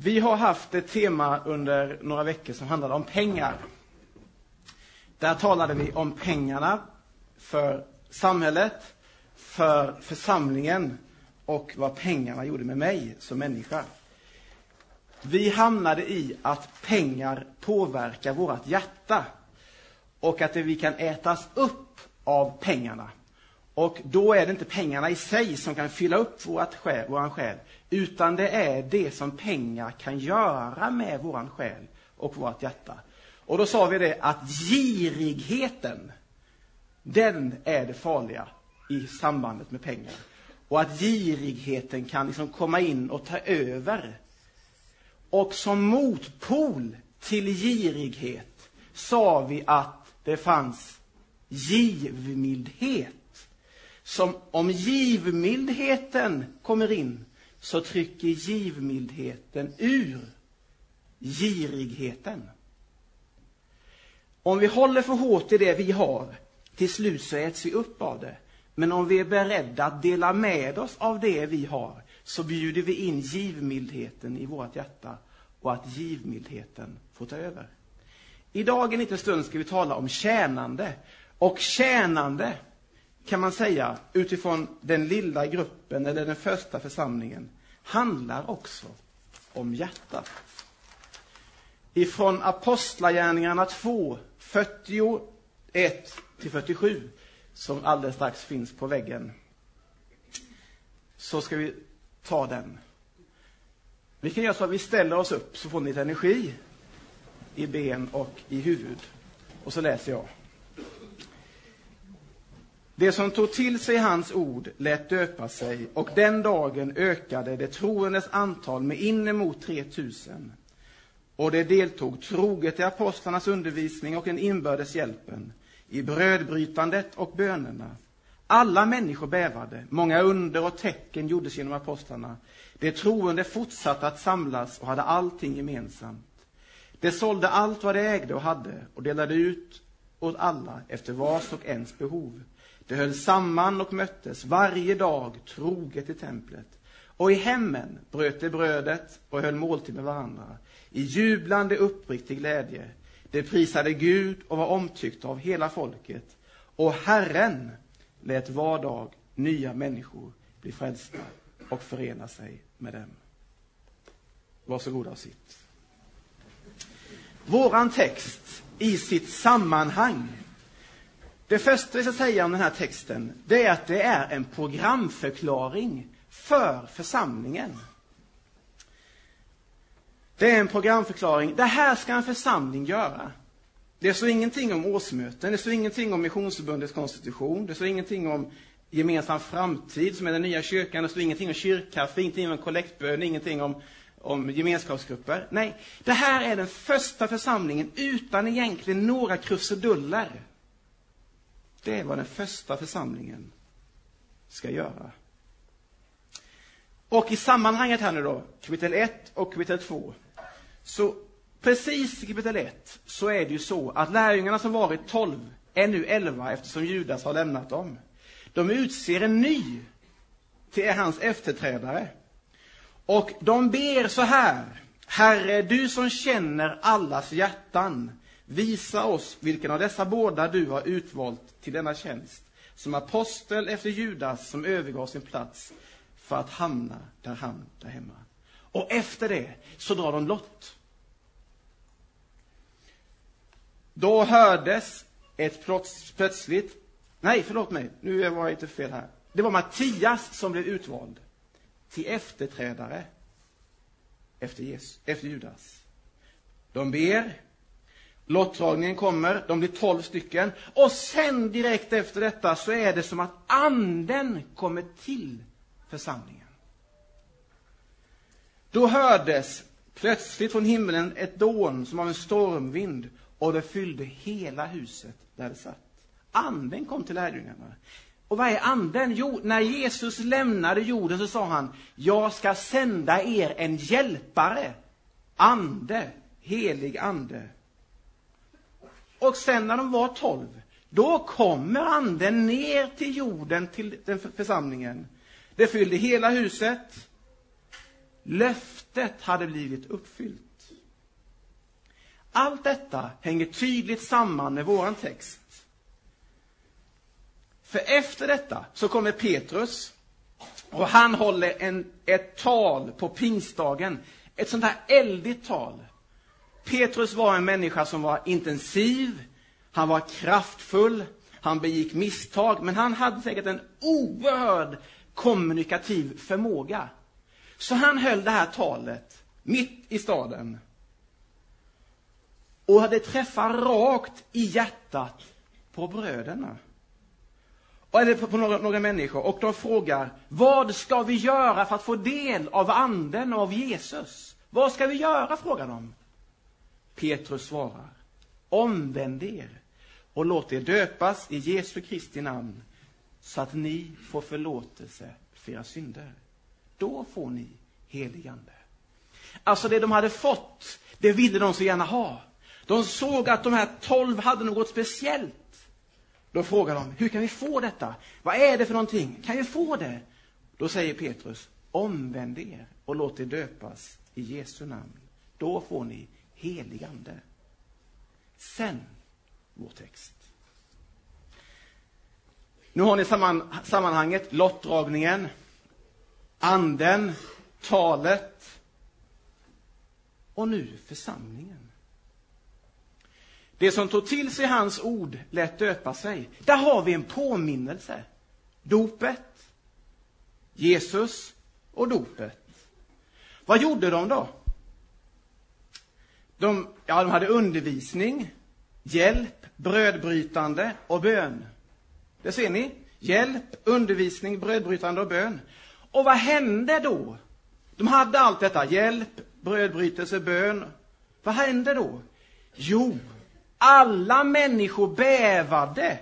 Vi har haft ett tema under några veckor som handlade om pengar. Där talade vi om pengarna för samhället, för församlingen och vad pengarna gjorde med mig som människa. Vi hamnade i att pengar påverkar vårt hjärta och att vi kan ätas upp av pengarna. Och då är det inte pengarna i sig som kan fylla upp vårt själ, våran själ, utan det är det som pengar kan göra med våran själ och vårt hjärta. Och då sa vi det att girigheten, den är det farliga i sambandet med pengar. Och att girigheten kan liksom komma in och ta över. Och som motpol till girighet sa vi att det fanns givmildhet som om givmildheten kommer in så trycker givmildheten ur girigheten. Om vi håller för hårt i det vi har, till slut så äts vi upp av det. Men om vi är beredda att dela med oss av det vi har, så bjuder vi in givmildheten i vårt hjärta och att givmildheten får ta över. I dag, en liten stund ska vi tala om tjänande. Och tjänande, kan man säga, utifrån den lilla gruppen eller den första församlingen, handlar också om hjärtat. Ifrån Apostlagärningarna 2, 41 till 47, som alldeles strax finns på väggen, så ska vi ta den. Vi kan göra så att vi ställer oss upp så får ni lite energi i ben och i huvud. Och så läser jag. Det som tog till sig hans ord lät döpa sig och den dagen ökade det troendes antal med inemot 3000. Och det deltog troget i apostlarnas undervisning och den inbördes hjälpen, i brödbrytandet och bönerna. Alla människor bävade, många under och tecken gjordes genom apostlarna. De troende fortsatte att samlas och hade allting gemensamt. De sålde allt vad de ägde och hade och delade ut åt alla efter vars och ens behov. De höll samman och möttes varje dag troget i templet. Och i hemmen bröt de brödet och höll måltid med varandra i jublande uppriktig glädje. De prisade Gud och var omtyckta av hela folket. Och Herren lät var dag nya människor bli frälsta och förena sig med dem. Varsågoda och sitt. Våran text i sitt sammanhang det första vi ska säga om den här texten, det är att det är en programförklaring för församlingen. Det är en programförklaring. Det här ska en församling göra. Det står ingenting om årsmöten, det står ingenting om Missionsförbundets konstitution, det står ingenting om gemensam framtid, som är den nya kyrkan, det står ingenting om kyrkkaffe, ingenting om kollektbön, ingenting om, om gemenskapsgrupper. Nej, det här är den första församlingen utan egentligen några krusiduller. Det är vad den första församlingen ska göra. Och i sammanhanget här nu då, kapitel 1 och kapitel 2, så precis i kapitel 1 så är det ju så att lärjungarna som varit 12 är nu 11 eftersom Judas har lämnat dem. De utser en ny till hans efterträdare. Och de ber så här. Herre, du som känner allas hjärtan, Visa oss vilken av dessa båda du har utvalt till denna tjänst, som apostel efter Judas som övergav sin plats för att hamna där han där hemma. Och efter det så drar de lott. Då hördes ett plötsligt, nej förlåt mig, nu var jag inte fel här. Det var Mattias som blev utvald till efterträdare efter, Jesus, efter Judas. De ber, Lottdragningen kommer, de blir tolv stycken. Och sen direkt efter detta så är det som att anden kommer till församlingen. Då hördes plötsligt från himlen ett dån som av en stormvind och det fyllde hela huset där det satt. Anden kom till lärjungarna. Och vad är anden? Jo, när Jesus lämnade jorden så sa han, jag ska sända er en hjälpare, ande, helig ande. Och sen när de var tolv, då kommer anden ner till jorden, till den församlingen. Det fyllde hela huset. Löftet hade blivit uppfyllt. Allt detta hänger tydligt samman med våran text. För efter detta så kommer Petrus och han håller en, ett tal på pingstdagen. Ett sånt här eldigt tal. Petrus var en människa som var intensiv, han var kraftfull, han begick misstag, men han hade säkert en oerhörd kommunikativ förmåga. Så han höll det här talet mitt i staden. Och det träffar rakt i hjärtat på bröderna. Eller på, på några, några människor. Och de frågar, vad ska vi göra för att få del av anden och av Jesus? Vad ska vi göra, frågar de. Petrus svarar, omvänd er och låt er döpas i Jesu Kristi namn så att ni får förlåtelse för era synder. Då får ni heligande. Alltså det de hade fått, det ville de så gärna ha. De såg att de här tolv hade något speciellt. Då frågar de, hur kan vi få detta? Vad är det för någonting? Kan vi få det? Då säger Petrus, omvänd er och låt er döpas i Jesu namn. Då får ni helig Ande. Sen, vår text. Nu har ni samman, sammanhanget, lottdragningen, anden, talet och nu församlingen. Det som tog till sig hans ord lät döpa sig. Där har vi en påminnelse. Dopet, Jesus och dopet. Vad gjorde de då? De, ja, de hade undervisning, hjälp, brödbrytande och bön. Det ser ni. Hjälp, undervisning, brödbrytande och bön. Och vad hände då? De hade allt detta, hjälp, brödbrytelse, bön. Vad hände då? Jo, alla människor bävade.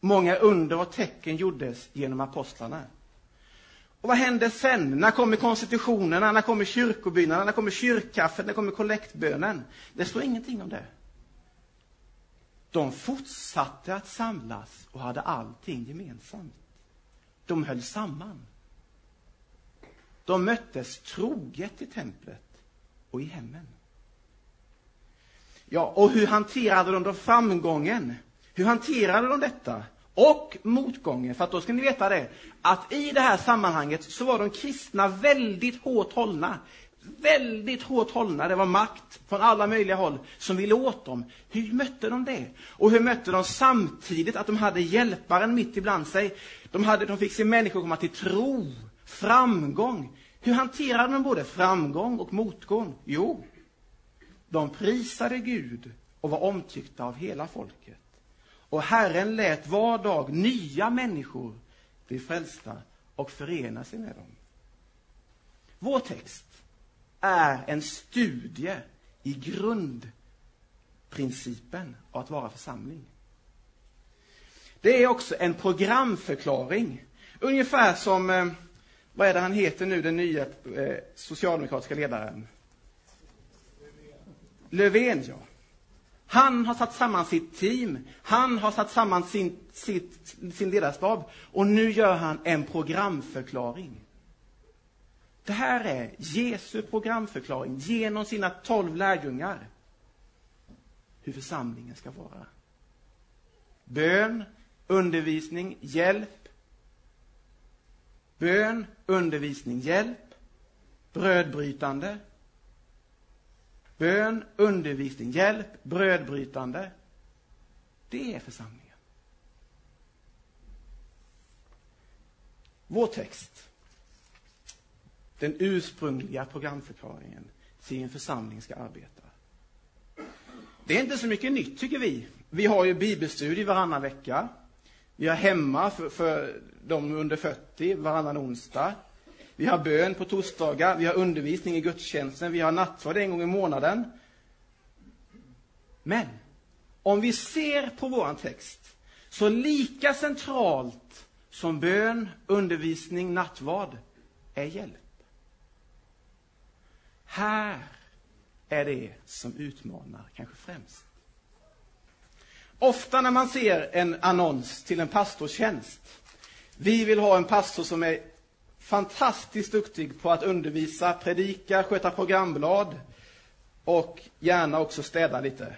Många under och tecken gjordes genom apostlarna. Och vad hände sen? När kommer konstitutionerna? När kommer kyrkobyggnaderna? När kommer kyrkkaffet? När kommer kollektbönen? Det står ingenting om det. De fortsatte att samlas och hade allting gemensamt. De höll samman. De möttes troget i templet och i hemmen. Ja, och hur hanterade de då framgången? Hur hanterade de detta? Och motgången, för att då ska ni veta det, att i det här sammanhanget så var de kristna väldigt hårt hållna. Väldigt hårt hållna. Det var makt från alla möjliga håll som ville åt dem. Hur mötte de det? Och hur mötte de samtidigt att de hade hjälparen mitt ibland sig? De, hade, de fick se människor komma till tro, framgång. Hur hanterade de både framgång och motgång? Jo, de prisade Gud och var omtyckta av hela folket. Och Herren lät var dag nya människor bli frälsta och förena sig med dem. Vår text är en studie i grundprincipen av att vara församling. Det är också en programförklaring. Ungefär som, eh, vad är det han heter nu, den nya eh, socialdemokratiska ledaren? Löfven, ja. Han har satt samman sitt team, han har satt samman sin, sitt, sin ledarstab och nu gör han en programförklaring. Det här är Jesu programförklaring genom sina tolv lärjungar. Hur församlingen ska vara. Bön, undervisning, hjälp. Bön, undervisning, hjälp. Brödbrytande, Bön, undervisning, hjälp, brödbrytande. Det är församlingen. Vår text, den ursprungliga programförklaringen till hur en församling ska arbeta. Det är inte så mycket nytt, tycker vi. Vi har ju bibelstudie varannan vecka. Vi har hemma för, för de under 40 varannan onsdag. Vi har bön på torsdagar, vi har undervisning i gudstjänsten, vi har nattvard en gång i månaden. Men om vi ser på vår text, så lika centralt som bön, undervisning, nattvard är hjälp. Här är det som utmanar kanske främst. Ofta när man ser en annons till en pastortjänst, vi vill ha en pastor som är fantastiskt duktig på att undervisa, predika, sköta programblad och gärna också städa lite.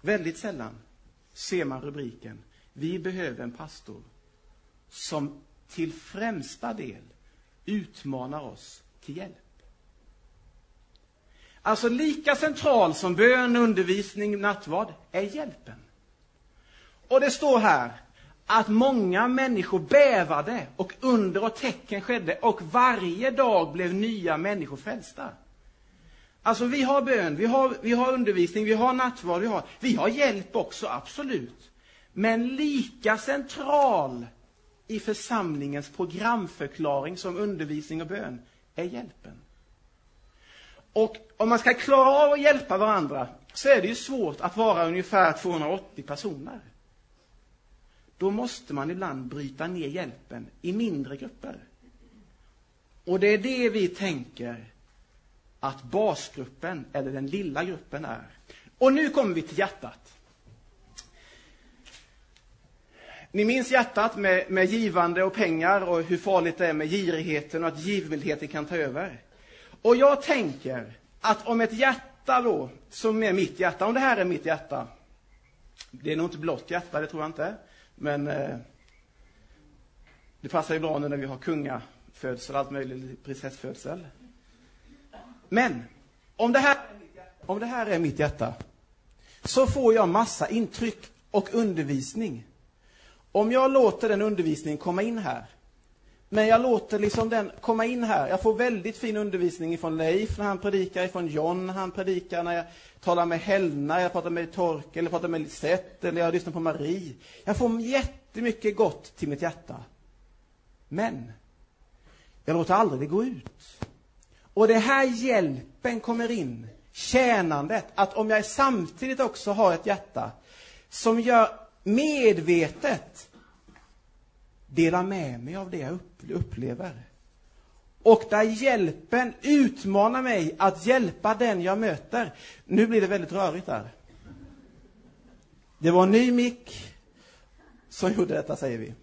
Väldigt sällan ser man rubriken Vi behöver en pastor som till främsta del utmanar oss till hjälp. Alltså lika central som bön, undervisning, nattvard är hjälpen. Och det står här att många människor bävade och under och tecken skedde och varje dag blev nya människor frälsta. Alltså vi har bön, vi har, vi har undervisning, vi har nattvard, vi har, vi har hjälp också, absolut. Men lika central i församlingens programförklaring som undervisning och bön är hjälpen. Och om man ska klara av att hjälpa varandra så är det ju svårt att vara ungefär 280 personer. Då måste man ibland bryta ner hjälpen i mindre grupper. Och det är det vi tänker att basgruppen, eller den lilla gruppen, är. Och nu kommer vi till hjärtat. Ni minns hjärtat med, med givande och pengar och hur farligt det är med girigheten och att givmildheten kan ta över. Och jag tänker att om ett hjärta då, som är mitt hjärta, om det här är mitt hjärta, det är nog inte blått hjärta, det tror jag inte, men eh, det passar ju bra nu när vi har kungafödsel och allt möjligt, prinsessfödsel. Men om det, här, om det här är mitt hjärta, så får jag massa intryck och undervisning. Om jag låter den undervisningen komma in här, men jag låter liksom den komma in här. Jag får väldigt fin undervisning ifrån Leif när han predikar, ifrån John när han predikar, när jag talar med Helna, jag pratar med Torkel, eller pratar med Lisette, eller jag lyssnar på Marie. Jag får jättemycket gott till mitt hjärta. Men jag låter aldrig det gå ut. Och det här hjälpen kommer in, tjänandet, att om jag samtidigt också har ett hjärta som gör medvetet delar med mig av det jag upplever. Och där hjälpen utmanar mig att hjälpa den jag möter. Nu blir det väldigt rörigt där. Det var en ny mick som gjorde detta, säger vi.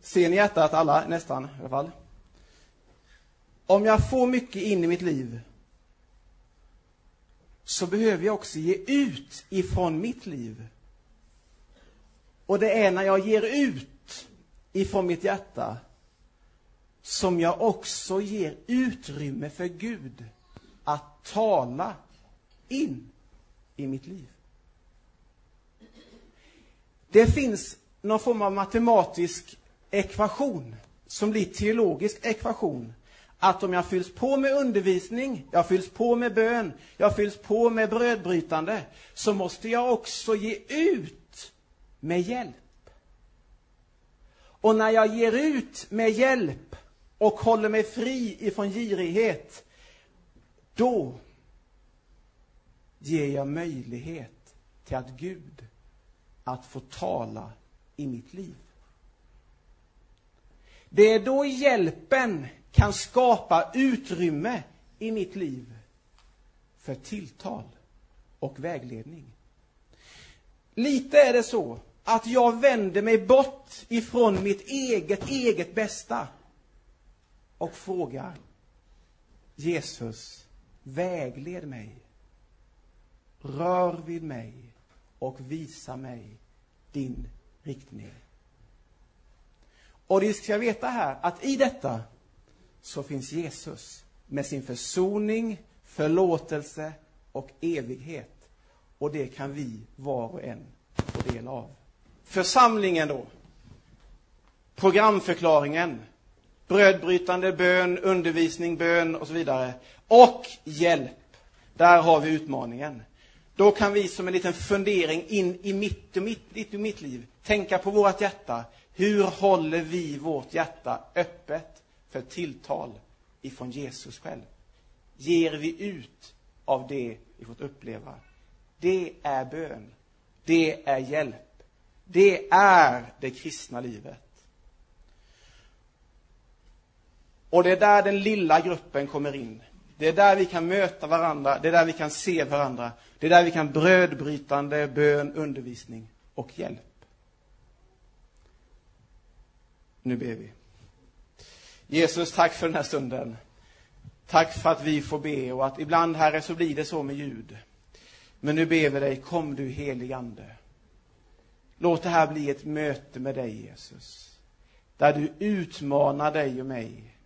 Ser ni hjärtat alla? Nästan i alla fall. Om jag får mycket in i mitt liv så behöver jag också ge ut ifrån mitt liv. Och det är när jag ger ut ifrån mitt hjärta som jag också ger utrymme för Gud att tala in i mitt liv. Det finns någon form av matematisk ekvation som blir teologisk ekvation att om jag fylls på med undervisning, jag fylls på med bön, jag fylls på med brödbrytande, så måste jag också ge ut med hjälp. Och när jag ger ut med hjälp och håller mig fri ifrån girighet, då ger jag möjlighet till att Gud att få tala i mitt liv. Det är då hjälpen kan skapa utrymme i mitt liv för tilltal och vägledning. Lite är det så att jag vänder mig bort ifrån mitt eget, eget bästa och frågar Jesus, vägled mig, rör vid mig och visa mig din riktning. Och det ska jag veta här, att i detta så finns Jesus med sin försoning, förlåtelse och evighet. Och det kan vi var och en få del av. Församlingen då. Programförklaringen. Brödbrytande bön, undervisning, bön och så vidare. Och hjälp. Där har vi utmaningen. Då kan vi som en liten fundering in i mitt och mitt, i mitt liv tänka på vårt hjärta. Hur håller vi vårt hjärta öppet för tilltal ifrån Jesus själv? Ger vi ut av det vi fått uppleva? Det är bön. Det är hjälp. Det är det kristna livet. Och det är där den lilla gruppen kommer in. Det är där vi kan möta varandra, det är där vi kan se varandra. Det är där vi kan brödbrytande, bön, undervisning och hjälp. Nu ber vi. Jesus, tack för den här stunden. Tack för att vi får be och att ibland, Herre, så blir det så med ljud. Men nu ber vi dig, kom du heligande. Låt det här bli ett möte med dig, Jesus. Där du utmanar dig och mig.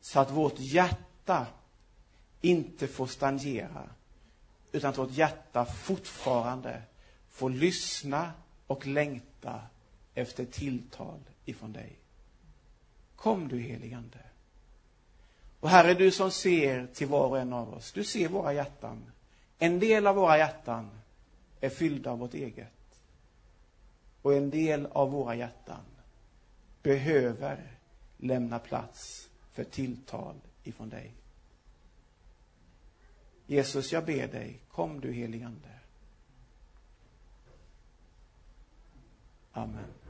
Så att vårt hjärta inte får stagnera. Utan att vårt hjärta fortfarande får lyssna och längta efter tilltal ifrån dig. Kom du heligande. Och Herre, du som ser till var och en av oss, du ser våra hjärtan. En del av våra hjärtan är fyllda av vårt eget. Och en del av våra hjärtan behöver lämna plats för tilltal ifrån dig. Jesus, jag ber dig, kom du heligande. Amen.